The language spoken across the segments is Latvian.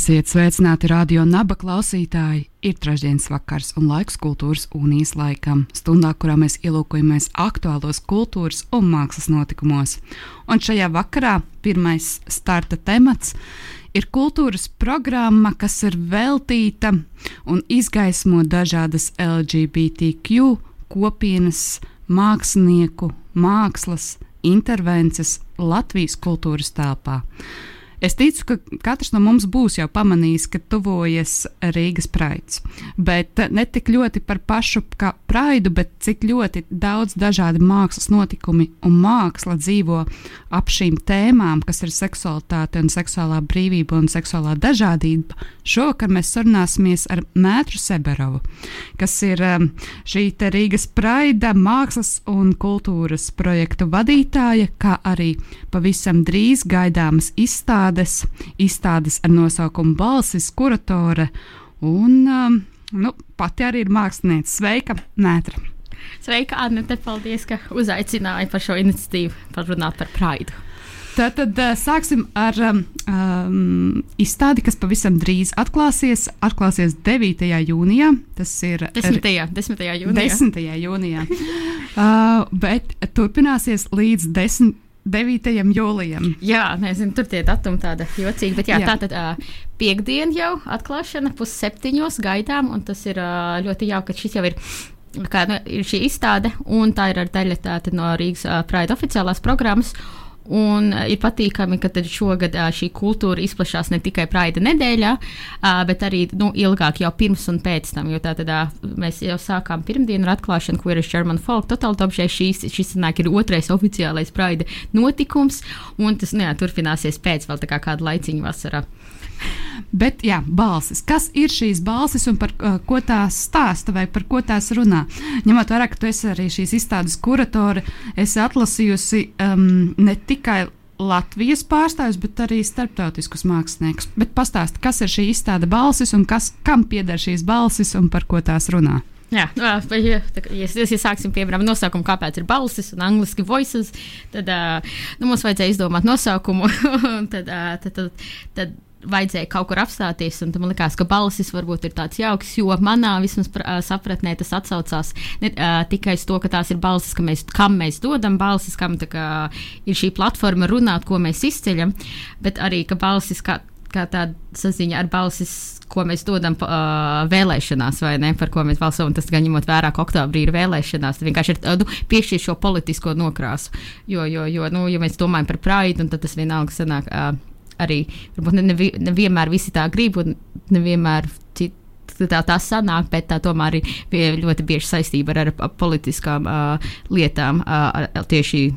Esiet sveicināti radio naba klausītāji! Ir trešdienas vakars un laiks kultūras unijas laikam, stundā, kurā mēs ielūkojamies aktuālos kultūras un mākslas notikumos. Un šajā vakarā pirmais starta temats ir kultūras programma, kas ir veltīta un izgaismo dažādas LGBTQ kopienas, mākslinieku, mākslas intervences Latvijas kultūras telpā. Es ticu, ka katrs no mums būs jau pamanījis, ka tuvojas Rīgas praids. Bet ne tik ļoti par pašu praidu, bet cik ļoti daudz dažādi mākslas notikumi un māksla dzīvo ap šīm tēmām, kas ir seksualitāte un seksuālā brīvība un seksuālā dažādība. Šovakar mēs sarunāsimies ar Mētru Seberovu, kas ir eh, šī Rīgas praida mākslas un kultūras projektu vadītāja, kā arī pavisam drīz gaidāmas izstādes izstādes, izstādes ar nosaukumu Balsis, kuratore un um, nu, pati arī ir mākslinieca. Sveika, Nētra! Sveika, Anita! Paldies, ka uzaicināji par šo iniciatīvu, par runāt par praidu. Tātad uh, sāksim ar um, um, izstādi, kas pavisam drīz atklāsies. Atklāsies 9. jūnijā. Tas ir 10. 10. jūnijā. 10. jūnijā. uh, bet turpināsies līdz 10. 9. jūlijam. Jā, nezinu, tur tie datumi tāda jocīga, bet jā, jā. tā tad uh, piekdiena jau atklāšana pusseptiņos gaidām, un tas ir uh, ļoti jauki, ka šis jau ir. Kā, nu, ir šī izstāde, un tā ir daļa tāda no Rīgas uh, Pride oficiālās programmas. Un ir patīkami, ka šogad šī kultūra izplatās ne tikai Praida nedēļā, bet arī nu, ilgāk, jau pirms un pēc tam. Jo tā tad mēs jau sākām pirmdienu ar atklāšanu, ir German Folk Total Top. Šis, šis sanāk, ir otrais oficiālais Praida notikums, un tas nu, jā, turpināsies pēc vēl kā kāda laiciņa vasarā. Bet, jā, balsis. Kas ir šīs balsis un par uh, ko tās stāsta vai par ko tās runā? Ņemot vērā, ka tu esi arī šīs izstādes kuratore, esi atlasījusi um, ne tikai Latvijas pārstāvjus, bet arī starptautiskus māksliniekus. Bet pastāsti, kas ir šī izstāde balsis un kas, kam pieder šīs balsis un par ko tās runā? Jā, ja, ja, ja, ja sāksim piemēram nosaukumu, kāpēc ir balsis un angļuiski voices, tad nu, mums vajadzēja izdomāt nosaukumu. tad, tad, tad, tad vajadzēja kaut kur apstāties, man liekas, ka balsis varbūt ir tāds jauks, jo manā vismaz sapratnē tas atsaucās ne uh, tikai uz to, ka tās ir balsis, ka mēs, kam mēs dodam balsis, kam kā, ir šī platforma runāt, ko mēs izceļam, bet arī, ka balsis kā, kā tāda saziņa ar balsis, ko mēs dodam uh, vēlēšanās, vai ne, par ko mēs balsojam. Tas gan ņemot vērā, ka oktobrī ir vēlēšanās, tad vienkārši ir nu, piešķirt šo politisko nokrāsu. Jo, jo, jo nu, ja mēs domājam par praidu, tad tas vienalga sanāk. Uh, arī varbūt nevienmēr ne, ne, ne visi tā grib, un nevienmēr tā, tā sanāk, bet tā tomēr ir ļoti bieži saistība ar, ar politiskām uh, lietām, uh, tieši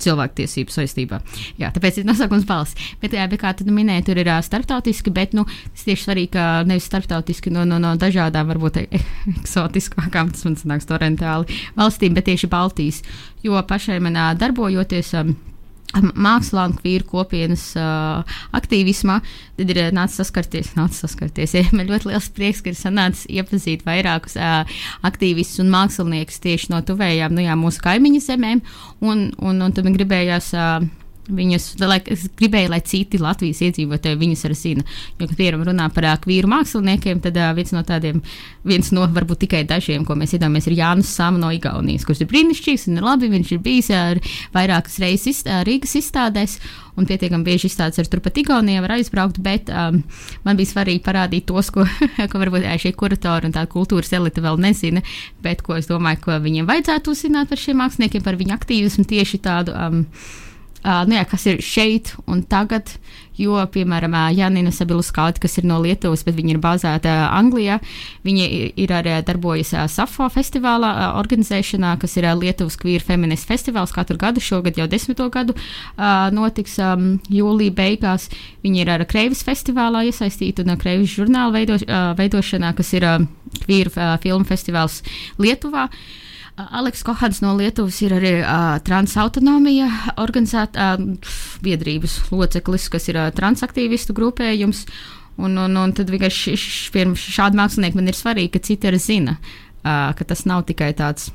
cilvēktiesību saistībā. Jā, tāpēc ir nosaukums balss. Bet, jā, bet kā tu minēji, tur ir uh, starptautiski, bet nu, tas tieši svarīgi, ka nevis starptautiski no, no, no dažādām, varbūt eksotiskākām, tas man sanāks torentāli valstīm, bet tieši Baltijas. Jo pašai manā darbojoties. Um, mākslā un kvīru kopienas uh, aktīvismā, tad ir nācis saskarties, nācis saskarties. Ja, man ļoti liels prieks, ka ir sanācis iepazīt vairākus uh, aktīvistus un māksliniekus tieši no tuvējām, nu jā, mūsu kaimiņu zemēm, un, un, un tad man gribējās. Uh, Viņus, lai, es gribēju, lai citi Latvijas iedzīvotāji viņus arī zina. Jo, kad piemēram runā par kvīru māksliniekiem, tad uh, viens no tādiem, viens no varbūt tikai dažiem, ko mēs iedomājamies, ir Jānis Sama no Igaunijas, kurš ir brīnišķīgs un ir labi. Viņš ir bijis ar vairākas reizes izstā, Rīgas izstādēs. Un pietiekami bieži izstādes ar turpat Igaunijā var aizbraukt, bet um, man bija svarīgi parādīt tos, ko, ko varbūt šie kuratori un tā kultūras elite vēl nezina, bet ko es domāju, ko viņiem vajadzētu uzzināt par šiem māksliniekiem, par viņu aktīvismu tieši tādu. Um, uh, nu jā, kas ir šeit un tagad. Jo, piemēram, Janina Sabiluskaita, kas ir no Lietuvas, bet viņa ir bāzēta Anglijā, viņa ir arī darbojas SAFO festivālā organizēšanā, kas ir Lietuvas queer feminist festivāls katru gadu, šogad jau desmito gadu notiks um, jūlija beigās. Viņa ir ar Kreivis festivālā iesaistīta un Kreivis žurnāla veido, veidošanā, kas ir queer filmu festivāls Lietuvā. Uh, Aleks Kohans no Lietuvas ir arī uh, transautonomija organizēta uh, biedrības loceklis, kas ir uh, transaktīvistu grupējums. Un, un, un tad vienkārši šādi mākslinieki man ir svarīgi, ka citi arī zina, uh, ka tas nav tikai tāds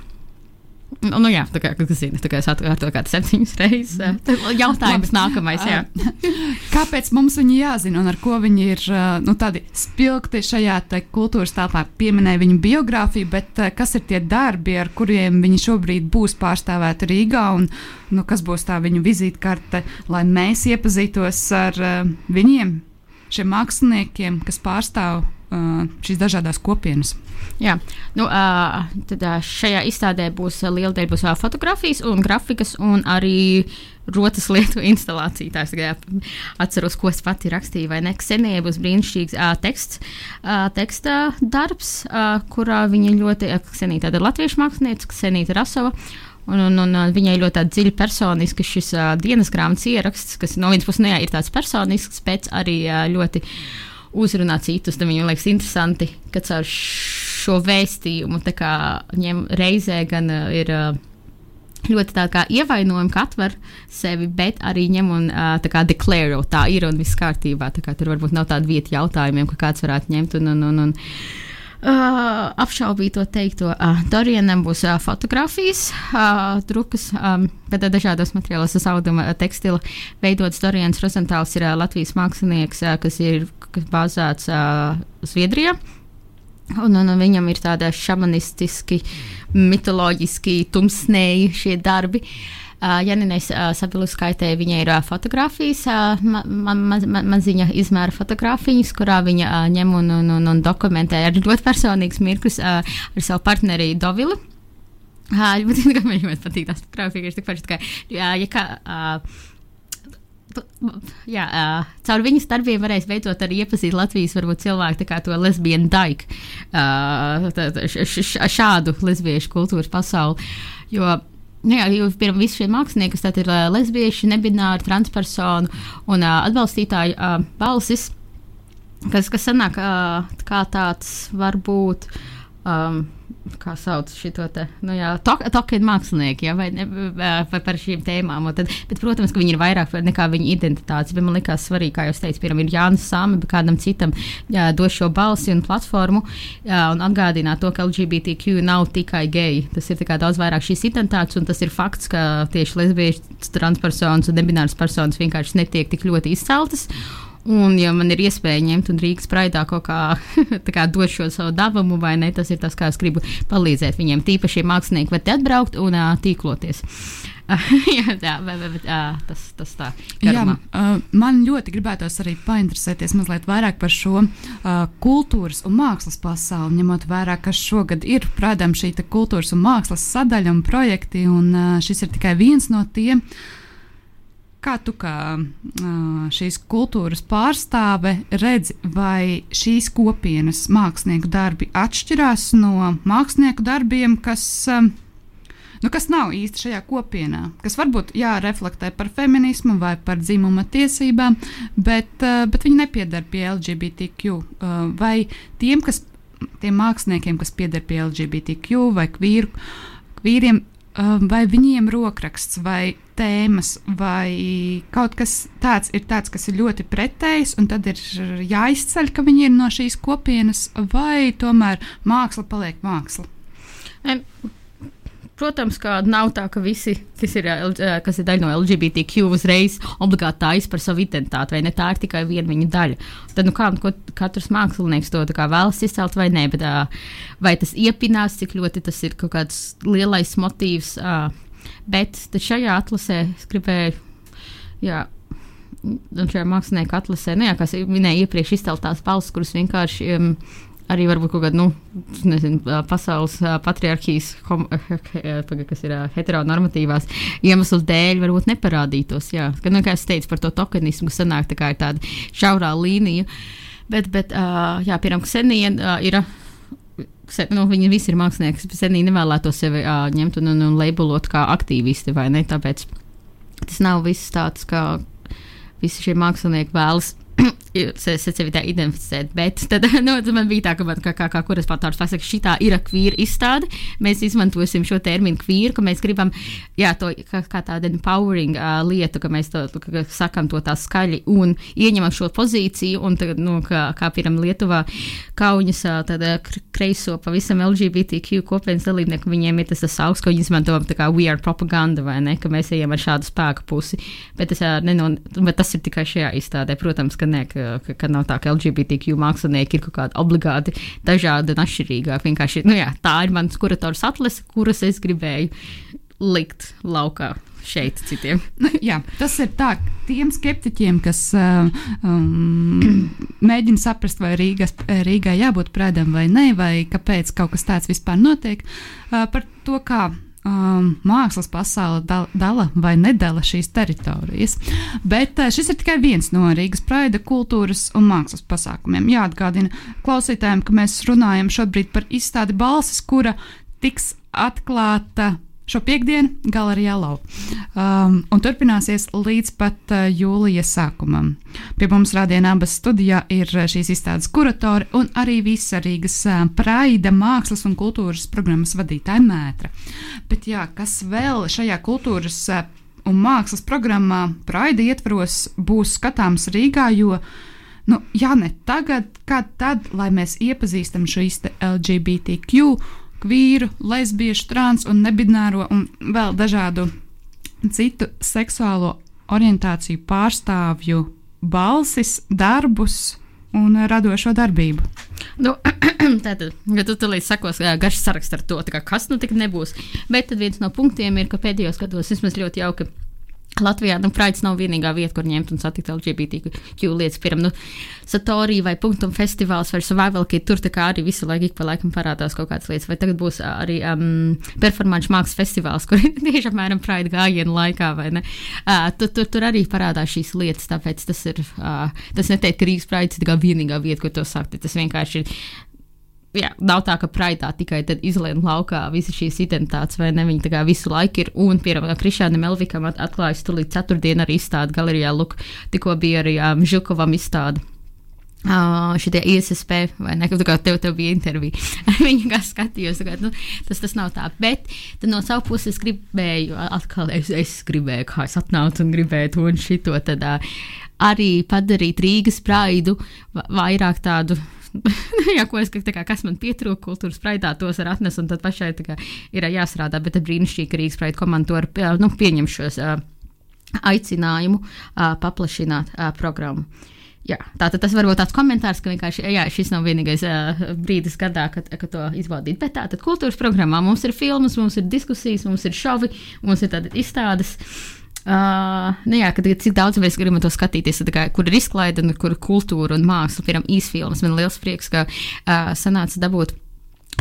Nu, nu jā, tā kā tas ir. Tā kā es atkārtoju kādu septiņas reizes. Jautājums nākamais. Jā. Kāpēc mums viņi jāzina un ar ko viņi ir nu, tādi spilgti šajā kultūras telpā? Pieminēja viņu biogrāfiju, bet kas ir tie darbi, ar kuriem viņi šobrīd būs pārstāvēti Rīgā un nu, kas būs tā viņu vizītkarte, lai mēs iepazītos ar viņiem, šiem māksliniekiem, kas pārstāv šīs dažādas kopienas. Jā, nu, uh, tad uh, šajā izstādē būs uh, liela daļa būs, uh, fotografijas un grafikas, un arī rotas lietu instalācija. Tā es atceros, ko es pati rakstīju, vai ne? Ksenija būs brīnišķīgs uh, teksts, uh, teksta darbs, uh, kurā viņa ļoti, uh, Ksenija tāda latviešu mākslinieca, Ksenija Rasova. Un, un, un viņai ļoti dziļi personisks šis uh, dienas grāmatas ieraksts, kas no vienas puses nu, jā, ir tāds personisks, bet arī uh, ļoti uzrunā citus. Tad viņam liekas interesanti, ka caur šo vēstījumu ņem reizē gan uh, ir. Uh, Ļoti tā kā ievainojumi, ka atver sevi, bet arī ņem un uh, tā kā deklarē, tā ir un viss kārtībā. Tur varbūt nav tāda vieta jautājumiem, ka kāds varētu ņemt un, un, un, un Uh, apšaubīt to teikto. Uh, Dorianam būs uh, fotografijas, uh, drukas, um, bet uh, dažādos materiālos, tas auduma uh, tekstila veidots. Dorians Rozentāls ir uh, Latvijas mākslinieks, uh, kas ir kas bāzēts uh, Zviedrijā. Un, un, un viņam ir tāda šamanistiski, mitoloģiski tumsnēji šie darbi. Uh, Janinais uh, Sabiluskaitē viņai ir fotografijas, ma, ma, ma, ma, maziņa izmēra fotografijas, kurā viņa ņem un, un, un, un dokumentē ar ļoti personīgs mirklis ar savu partneri Dovilu. Uh, ļoti patīk tās fotografijas, tik paši, ka, uh, ja kā, uh, jā, uh, caur viņas darbiem varēs veidot arī iepazīt Latvijas varbūt, cilvēku to lesbienu daiku, uh, šādu lesbiešu kultūras pasauli. Jo, jā, jau pirms visiem šiem māksliniekiem, kas ir lesbieši, nebināri, transpersonu un atbalstītāju balsis, kas, kas sanāk kā tāds varbūt. Um, kā sauc šo te, nu tokenu mākslinieki, ja, vai, ne, vai par šīm tēmām. Tad, bet, protams, ka viņi ir vairāk nekā viņa identitātes. Bet man liekas svarīgi, kā jau teicu, piemēram, ir Jānis Sāme, bet kādam citam jā, dos šo balsi un platformu jā, un atgādināt to, ka LGBTQ nav tikai geji. Tas ir daudz vairāk šīs identitātes, un tas ir fakts, ka tieši lesbiešu, transpersonas un nebināras personas vienkārši netiek tik ļoti izceltas. Un, ja man ir iespēja ņemt un Rīgas praidā kaut kā, kā dot šo savu devumu, vai ne, tas ir tas, kā es gribu palīdzēt viņiem. Tīpaši mākslinieki var te atbraukt un uh, tīkloties. jā, jā, bet, bet, jā, tas, tas tā ir. Uh, man ļoti gribētos arī painteresēties mazliet vairāk par šo uh, kultūras un mākslas pasauli, ņemot vērā, ka šogad ir, protams, šī kultūras un mākslas sadaļa un projekti, un uh, šis ir tikai viens no tiem. Uh, Kā tu kā šīs kultūras pārstāve redzi, vai šīs kopienas mākslinieku darbi atšķirās no mākslinieku darbiem, kas, nu, kas nav īsti šajā kopienā, kas varbūt jā, reflektē par feminismu vai par dzimuma tiesībām, bet, bet viņi nepiedara pie LGBTQ. Vai tiem, kas, tiem māksliniekiem, kas pieder pie LGBTQ vai kvīru, kvīriem, vai viņiem rokraksts vai tēmas, vai kaut kas tāds ir tāds, kas ir ļoti pretējs, un tad ir jāizceļ, ka viņi ir no šīs kopienas, vai tomēr māksla paliek māksla? Protams, ka nav tā, ka visi, kas ir, kas ir daļa no LGBTQ, uzreiz obligāti tājas par savu identitāti, vai ne? Tā ir tikai viena viņa daļa. Tad, nu, kā katrs mākslinieks to vēlas izcelt, vai nē, bet vai tas iepinās, cik ļoti tas ir kaut kāds lielais motīvs. Uh, Bet šajā atlasē es gribēju, jā, un šajā mākslinieka atlasē, nu, jā, kas minēja iepriekš izceltās balss, kuras vienkārši um, arī varbūt kaut kāda, nu, nezinu, pasaules patriarchijas, hom, kas ir heteronormatīvās iemeslu dēļ, varbūt neparādītos. Jā, ka, nu, kā es teicu par to tokenismu, sanāk tā kā ir tāda šaurā līnija. Bet, bet jā, piemēram, Ksenija ir. Se, nu, viņi visi ir mākslinieki, bet senī nevēlētos sevi uh, ņemt un, un, un labelot kā aktīvisti, vai ne? Tāpēc tas nav viss tāds, kā visi šie mākslinieki vēlas sevi tā identificēt. Bet tad nu, man bija tā, ka man, kā, kā, kā kurespators pasaka, šī ir kvīra izstāde. Mēs izmantosim šo terminu kvīru, ka mēs gribam, jā, to kā, kā tādu empowering uh, lietu, ka mēs to ka, sakam to tā skaļi un ieņemam šo pozīciju. Un tagad, nu, kā, kā piemēram Lietuvā, Kauņas tāda kreiso pavisam LGBTQ kopienas dalībnieku, viņiem ir tas, augsts, ko viņi izmanto tā kā we are propaganda vai ne, ka mēs ejam ar šādu spēku pusi. Bet tas, uh, nenon, bet tas ir tikai šajā izstādē. Protams, ka nē, ka ka, ka nav tā, ka LGBTQ mākslinieki ir kaut kādi obligāti dažādi un atšķirīgāki. Vienkārši nu jā, tā ir mans kurators atlase, kuras es gribēju likt laukā šeit citiem. Nu, jā, tas ir tā, tiem skeptiķiem, kas uh, um, mēģina saprast, vai Rīgas, Rīgai jābūt prēdam vai nē, vai kāpēc kaut kas tāds vispār notiek, uh, par to, kā um, mākslas pasaule dala, dala vai nedala šīs teritorijas. Bet uh, šis ir tikai viens no Rīgas praida kultūras un mākslas pasākumiem. Jāatgādina klausītājiem, ka mēs runājam šobrīd par izstādi balsis, kura tiks atklāta šo piekdienu galerijā Lau. Um, un turpināsies līdz pat uh, jūlijas sākumam. Pie mums rādījā abas studijā ir uh, šīs izstādes kuratori un arī visa Rīgas uh, praida mākslas un kultūras programmas vadītāja mētra. Bet jā, kas vēl šajā kultūras uh, un mākslas programmā praida ietvaros būs skatāms Rīgā, jo Nu, ja ne tagad, kad tad, lai mēs iepazīstam šo LGBTQ kvīru, lesbiešu, trans un nebināro un vēl dažādu citu seksuālo orientāciju pārstāvju balsis, darbus un radošo darbību. Nu, tātad, ja tu tulīt sakos garš saraksts ar to, kas nu tik nebūs. Bet viens no punktiem ir, ka pēdējos gados vismaz ļoti jauki Latvijā nu, Praids nav vienīgā vieta, kur ņemt un satikt LGBTQ lietas. Piemēram, nu, Satorija vai Punktum festivāls vai Survival Kit, tur arī visu laiku pa laikam parādās kaut kādas lietas. Vai tagad būs arī um, performāņu mākslas festivāls, kur tieši apmēram Praida gājienu laikā, vai ne? Uh, tur, tur, tur arī parādās šīs lietas, tāpēc tas ir, uh, tas neteikt, ka Rīgas Praids ir vienīgā vieta, kur to sakt. Tas vienkārši ir jā, nav tā, ka praitā tikai izlien laukā visas šīs identitātes, vai ne? Viņi tā kā visu laiku ir. Un, piemēram, Krišānam Elvikam atklājas tulīt ceturtdien arī izstāde galerijā. Luk, tikko bija arī um, Žukovam izstāde. Uh, šitie ISSP, vai ne? Kā tev, tev bija intervija. Viņa kā skatījās, ka nu, tas, tas nav tā. Bet no savas puses gribēju, atkal es, es gribēju, kā es atnācu un gribēju to un šito, tad uh, arī padarīt Rīgas praidu vairāk tādu jā, ko es, kā, kas man pietrūka kultūras spraidā, tos var atnest, un tad pašai kā, ir jāstrādā. Bet brīnišķīgi, ka Rīgas spraida komanda to nu, pieņem šos uh, aicinājumu paplašināt programmu. Jā, tātad tas var būt tāds komentārs, ka vienkārši jā, šis nav vienīgais uh, brīdis gadā, kad, kad to izbaudīt. Bet tātad kultūras programmā mums ir filmas, mums ir diskusijas, mums ir šovi, mums ir tādas izstādes. Uh, Uh, nu jā, kad, cik daudz mēs gribam to skatīties, kā, kur ir izklaide, un kur ir kultūra un māksla, piemēram, īsfilmas. Man liels prieks, ka uh, sanāca dabūt.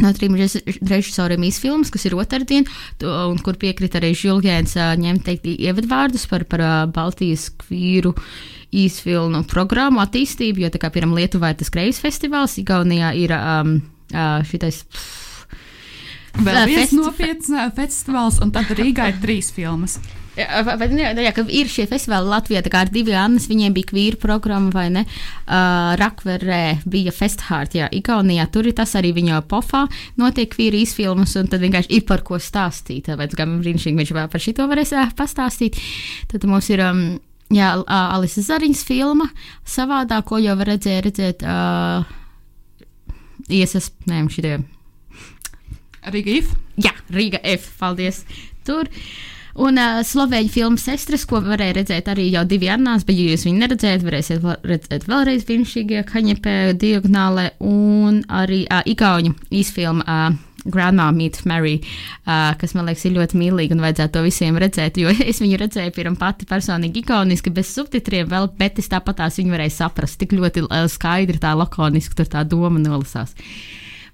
No trim režisoriem īsfilmas, kas ir otrdien, un kur piekrita arī Žulgēns uh, ņemt teikt ievadvārdus par, par Baltijas kvīru īsfilmu programmu attīstību, jo, tā kā, piemēram, Lietuvā ir tas Kreis festivāls, Igaunijā ir um, šitais. Vēl viens festi nopietns festivāls, un tad Rīgā ir trīs filmas. Vai, jā, jā, ir šie festivāli Latvijā, tā kā ar diviem Annas, viņiem bija kvīra programma, vai ne? Uh, Rakverē bija Festhārt, jā, Igaunijā, tur ir tas arī viņa pofā, notiek kvīra izfilmas, un tad vienkārši ir par ko stāstīt. Tāpēc, kā brīnišķīgi viņš vēl par šito varēs uh, pastāstīt. Tad mums ir. Um, Jā, uh, Alisa Zariņas filma savādā, ko jau var redzēt, uh, iesas, nē, šitie. Rīga F? Jā, Rīga F, paldies. Tur. Uh, Un uh, slovēņu filmu Sestras, ko varēja redzēt arī jau divi annās, bet, ja jūs viņu neredzējat, varēsiet redzēt vēlreiz brīnišķīgajā kaņepē diagonālē, un arī uh, Igauņu īsfilma uh, Grandma Meet Mary, uh, kas man liekas ir ļoti mīlīga un vajadzētu to visiem redzēt, jo es viņu redzēju pirmā pati personīgi ikoniski, bez subtitriem vēl, bet es tāpat tās viņu varēju saprast, tik ļoti uh, skaidri tā lakoniski tur tā doma nolasās.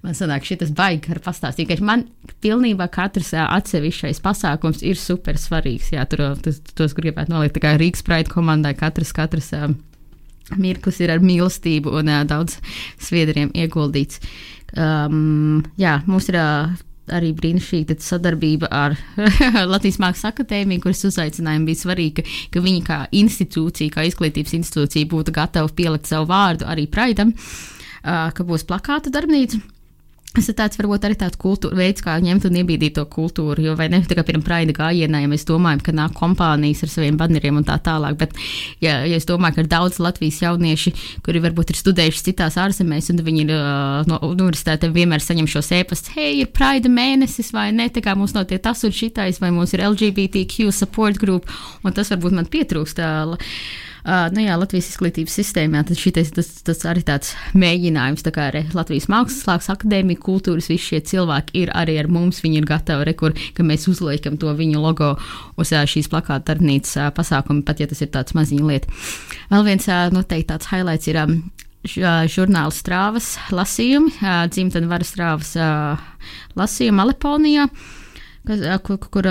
Man sanāk, šis baigi ar pastāstīt, ka man pilnībā katrs atsevišķais pasākums ir super svarīgs. Jā, tur tos, tos gribētu nolikt tā kā Rīgas Pride komandai katrs, katrs. Mirklis ir ar mīlestību un uh, daudz sviedriem ieguldīts. Um, jā, mums ir uh, arī brīnišķīga sadarbība ar Latvijas Mākslas akadēmiju, kuras uzaicinājumi bija svarīgi, ka, ka viņi kā institūcija, kā izglītības institūcija būtu gatavi pielikt savu vārdu arī Praidam, uh, ka būs plakāta darbnīca. Tas ir tāds, varbūt arī tāds kultūra, veids, kā ņemt un iebīdīt to kultūru. Jo, vai ne, tā kā pirms praida gājienā, ja mēs domājam, ka nāk kompānijas ar saviem baneriem un tā tālāk, bet, ja, ja es domāju, ka ir daudz Latvijas jaunieši, kuri varbūt ir studējuši citās ārzemēs, un viņi ir uh, no universitātēm vienmēr saņem šos ēpastus, hei, ir praida mēnesis, vai ne, tā kā mums notiek tas un šitais, vai mums ir LGBTQ support group, un tas varbūt man pietrūkst. Uh, Uh, nu jā, Latvijas izglītības sistēmā tas, šitais, tas, tas arī tāds mēģinājums, tā kā arī Latvijas Mākslas akadēmija, kultūras, visi šie cilvēki ir arī ar mums, viņi ir gatavi, rekur, ka mēs uzliekam to viņu logo uz šīs plakāta darbnīcas pasākumu, pat ja tas ir tāds maziņa lieta. Vēl viens noteikti tāds highlights ir. Um, žurnāla strāvas lasījumi, dzimtene varas strāvas lasījumi Aleponijā. Uh, kur, kur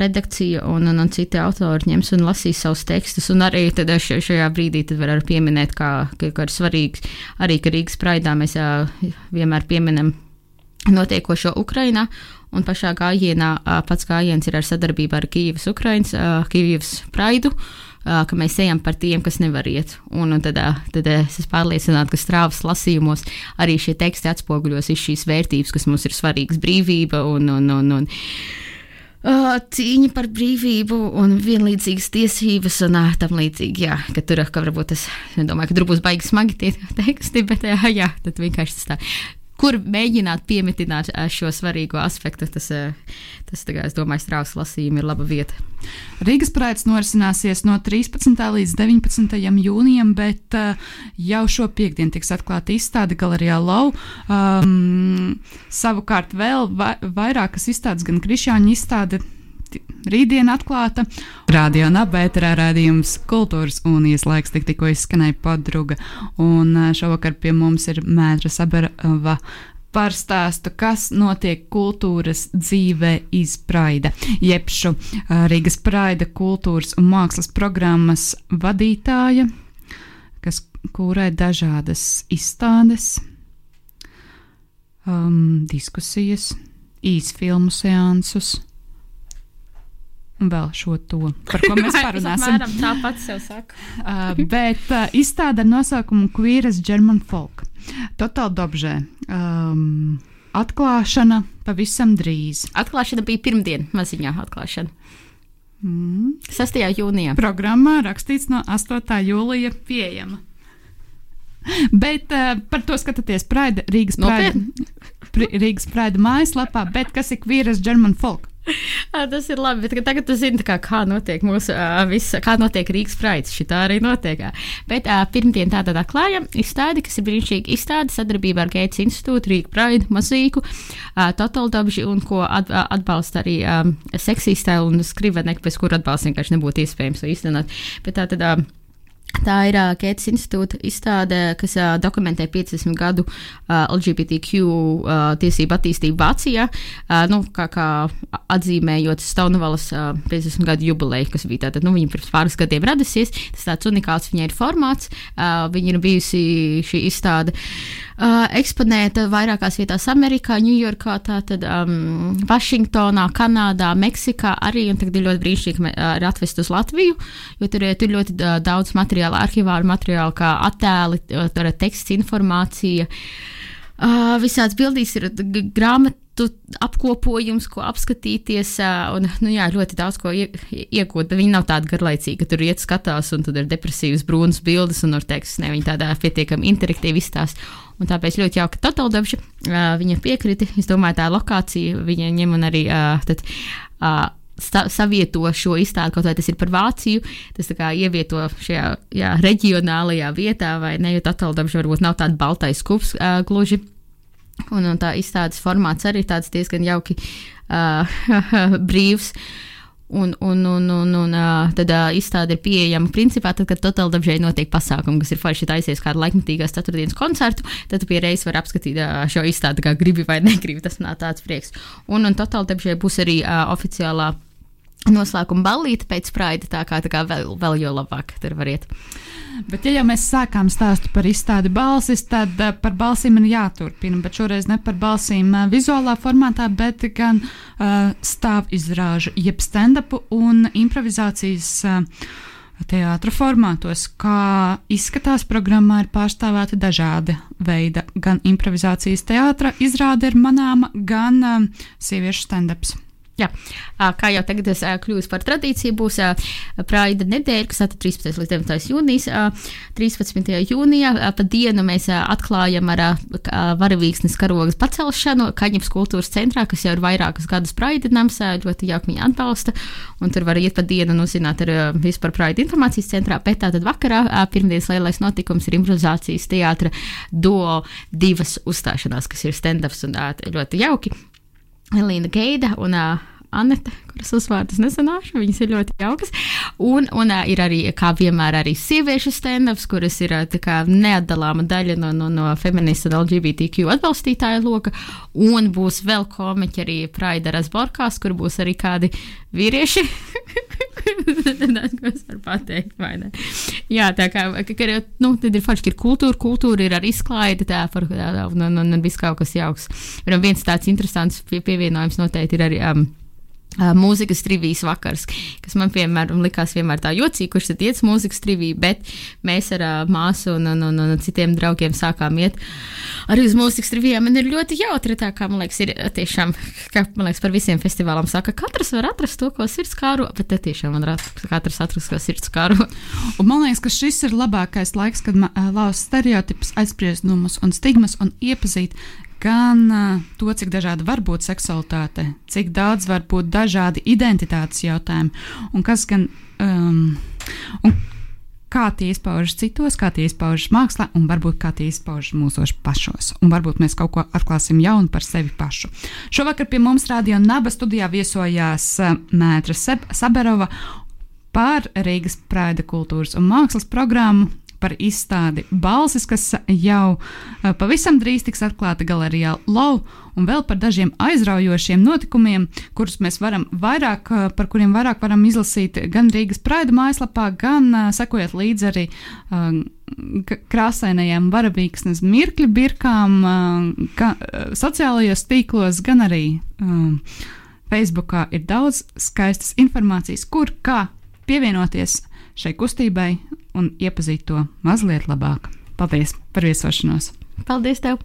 redakcija un, un, un citi autori ņems un lasīs savus tekstus. Un arī šajā brīdī var pieminēt, kā, ka, ka ir svarīgs arī, ka Rīgas praidā mēs vienmēr pieminam notiekošo Ukrainā. Un pašā gājienā pats gājiens ir ar sadarbību ar Kīvas Ukrainas, Kīvas praidu, ka mēs ejam par tiem, kas nevar iet. Un, un tad, tad es esmu pārliecināta, ka strāvas lasījumos arī šie teksti atspoguļos šīs vērtības, kas mums ir svarīgas - brīvība un, un, un, un cīņa par brīvību un vienlīdzīgas tiesības un tam līdzīgi. Jā, ka tur ka varbūt es domāju, ka tur būs baigi smagi tie teksti, bet jā, jā tad vienkārši tas tā. Kur mēģināt pieminēt šo svarīgo aspektu, tas, tas tagad, es domāju, strāvas lasījumi ir laba vieta. Rīgas praids norisināsies no 13. līdz 19. jūnijam, bet uh, jau šo piekdienu tiks atklāta izstāde Galerijā Lau. Um, savukārt vēl va vairākas izstādes, gan Krišāņa izstāde rītdien atklāta. Radio Nabēterā rādījums kultūras un ieslēgs tik tikko izskanēja podruga. Un šovakar pie mums ir Mētra Saberava par stāstu, kas notiek kultūras dzīvē izpraida. Jebšu Rīgas praida kultūras un mākslas programmas vadītāja, kas kūrē dažādas izstādes, um, diskusijas, īsfilmu seansus un vēl šo to, par ko mēs parunāsim. Tāpat sev saka. uh, bet uh, izstāde ar nosaukumu Queeras German Folk. Total Dobžē. Um, atklāšana pavisam drīz. Atklāšana bija pirmdiena, maziņā atklāšana. Mm. 6. jūnijā. Programmā rakstīts no 8. jūlija pieejama. Bet uh, par to skatāties Praida, Rīgas Praida, Rīgas Praida mājaslapā, bet kas ir Queeras German Folk? Tas ir labi, bet tagad tu zini, kā, kā notiek mūsu uh, visa, kā notiek Rīgas fraids. Šī tā arī notiek. Bet uh, pirmdien tātad atklājam izstādi, kas ir brīnišķīga izstāde sadarbībā ar Gētas institūtu, Rīgas fraidu, mazīku, uh, Total Dabži un ko at, atbalsta arī um, seksīstēlu un skrivenek, bez kur atbalsts vienkārši nebūtu iespējams īstenot. Bet tā tad. Uh, Tā ir uh, Kētas institūta izstāde, kas uh, dokumentē 50 gadu uh, LGBTQ uh, tiesību attīstību Vācijā, uh, nu, kā, kā atzīmējot Stonavalas uh, 50 gadu jubileju, kas bija tātad, nu, viņa pirms pāris gadiem radusies. Tas tāds unikāls viņai ir formāts. Uh, viņa ir bijusi šī izstāde uh, eksponēta vairākās vietās Amerikā, Ņujorkā, tātad um, Vašingtonā, Kanādā, Meksikā arī, un tagad ir ļoti brīnišķīgi uh, atvest uz Latviju, jo tur, tur ir ļoti uh, daudz materiāla, arhivāru materiālu, kā attēli, uh, teksts, informācija. Uh, visāds bildīs ir grāmatu apkopojums, ko apskatīties, un nu, jā, ļoti daudz ko ie, iegūt, bet viņi nav tādi garlaicīgi, ka tur iet skatās, un tur ir depresīvas brūnas bildes, un tur teiks, ne, viņi tādā pietiekami interaktīvi izstāsta. Un tāpēc ļoti jauki Totaldabši, uh, viņa piekriti, es domāju, tā lokācija, viņa ņem un arī tad, savieto šo izstādi, kaut vai tas ir par Vāciju, tas kā ievieto šajā jā, reģionālajā vietā, vai ne, jo Tataldamš varbūt nav tāds baltais kups gluži. Un, un tā izstādes formāts arī tāds diezgan jauki uh, brīvs. Un, un, un, un, un tad izstāde ir pieejama principā, tad, kad totāli dabžēji notiek pasākumi, kas ir forši aizies kādu laikmetīgās ceturtdienas koncertu, tad tu pie reizes var apskatīt šo izstādi, kā gribi vai negribi. Tas nav tāds prieks. Un, un totāli dabžēji būs arī uh, oficiālā noslēguma ballīte pēc praida, tā kā, tā kā vēl, vēl jo labāk tur variet. Bet, ja jau mēs sākām stāstu par izstādi balsis, tad uh, par balsīm ir jāturpina. Bet šoreiz ne par balsīm uh, vizuālā formātā, bet gan uh, stāvizrāžu, jeb stand-upu un improvizācijas. Uh, Teātra formātos, kā izskatās, programmā ir pārstāvēta dažādi veidi. Gan improvizācijas teātra izrāde ir manāma, gan uh, sieviešu stand-ups. Jā, kā jau tagad ir kļuvusi par tradīciju, būs Prāida nedēļa, kas ir 13. līdz 19. jūnijas. 13. jūnijā pa dienu mēs atklājam ar varavīksnes karogas pacelšanu Kaņepes kultūras centrā, kas jau ir vairākus gadus Praidinams, ļoti jauki viņi atbalsta, un tur var iet pa dienu un uzzināt ar vispār Praida informācijas centrā, bet tātad vakarā pirmdienas lielais notikums ir improvizācijas teātra duo divas uzstāšanās, kas ir stand-ups un ļoti jauki. Elīna Geida un uh, Anete, kuras uzvārdas nezināšu, viņas ir ļoti jaukas. Un, un ir arī, kā vienmēr, arī sieviešu stand-ups, kuras ir kā, neatdalāma daļa no, no, no feministu un LGBTQ atbalstītāja loka. Un būs vēl komiķi arī Praida Rasborkās, kur būs arī kādi vīrieši. Tas, ko es varu pateikt, vai ne? Jā, tā kā, ka, nu, tad ir forši, ka ir kultūra, kultūra ir arī izklaide, tā, par, un, un, un, viss kaut kas jauks. Un viens tāds interesants pie, pievienojums noteikti ir arī. Um, mūzikas trivijas vakars, kas man piemēram likās vienmēr tā jocīgi, kurš tad iet mūzikas triviju, bet mēs ar uh, māsu un, un, un, un citiem draugiem sākām iet arī uz mūzikas trivijām. Man ir ļoti jautri tā, kā man liekas, ir tiešām, kā man liekas, par visiem festivālām saka, katrs var atrast to, ko sirds kāro, bet te tiešām man katrs atrast, ko sirds kāro. Un man liekas, ka šis ir labākais laiks, kad uh, lauz stereotipus, aizspriedzumus un stigmas un iepazīt gan uh, to, cik dažāda var būt seksualitāte, cik daudz var būt dažādi identitātes jautājumi, un kas gan. Um, un, Kā tie izpaužas citos, kā tie izpaužas mākslā, un varbūt kā tie izpaužas mūsos pašos. Un varbūt mēs kaut ko atklāsim jaunu par sevi pašu. Šovakar pie mums Rādio Naba studijā viesojās Mētra Saberova par Rīgas Prāda kultūras un mākslas programmu par izstādi Balsis, kas jau eh, pavisam drīz tiks atklāta galerijā Lau, un vēl par dažiem aizraujošiem notikumiem, kurus mēs varam vairāk, eh, par kuriem vairāk varam izlasīt gan Rīgas Praida mājaslapā, gan uh, sekojot līdzi arī krāsainajām varavīksnes mirkļu birkām, uh, sociālajos tīklos, gan arī uh, Facebookā ir daudz skaistas informācijas, kur kā pievienoties šai kustībai un iepazīt to mazliet labāk. Paldies par viesošanos! Paldies tev!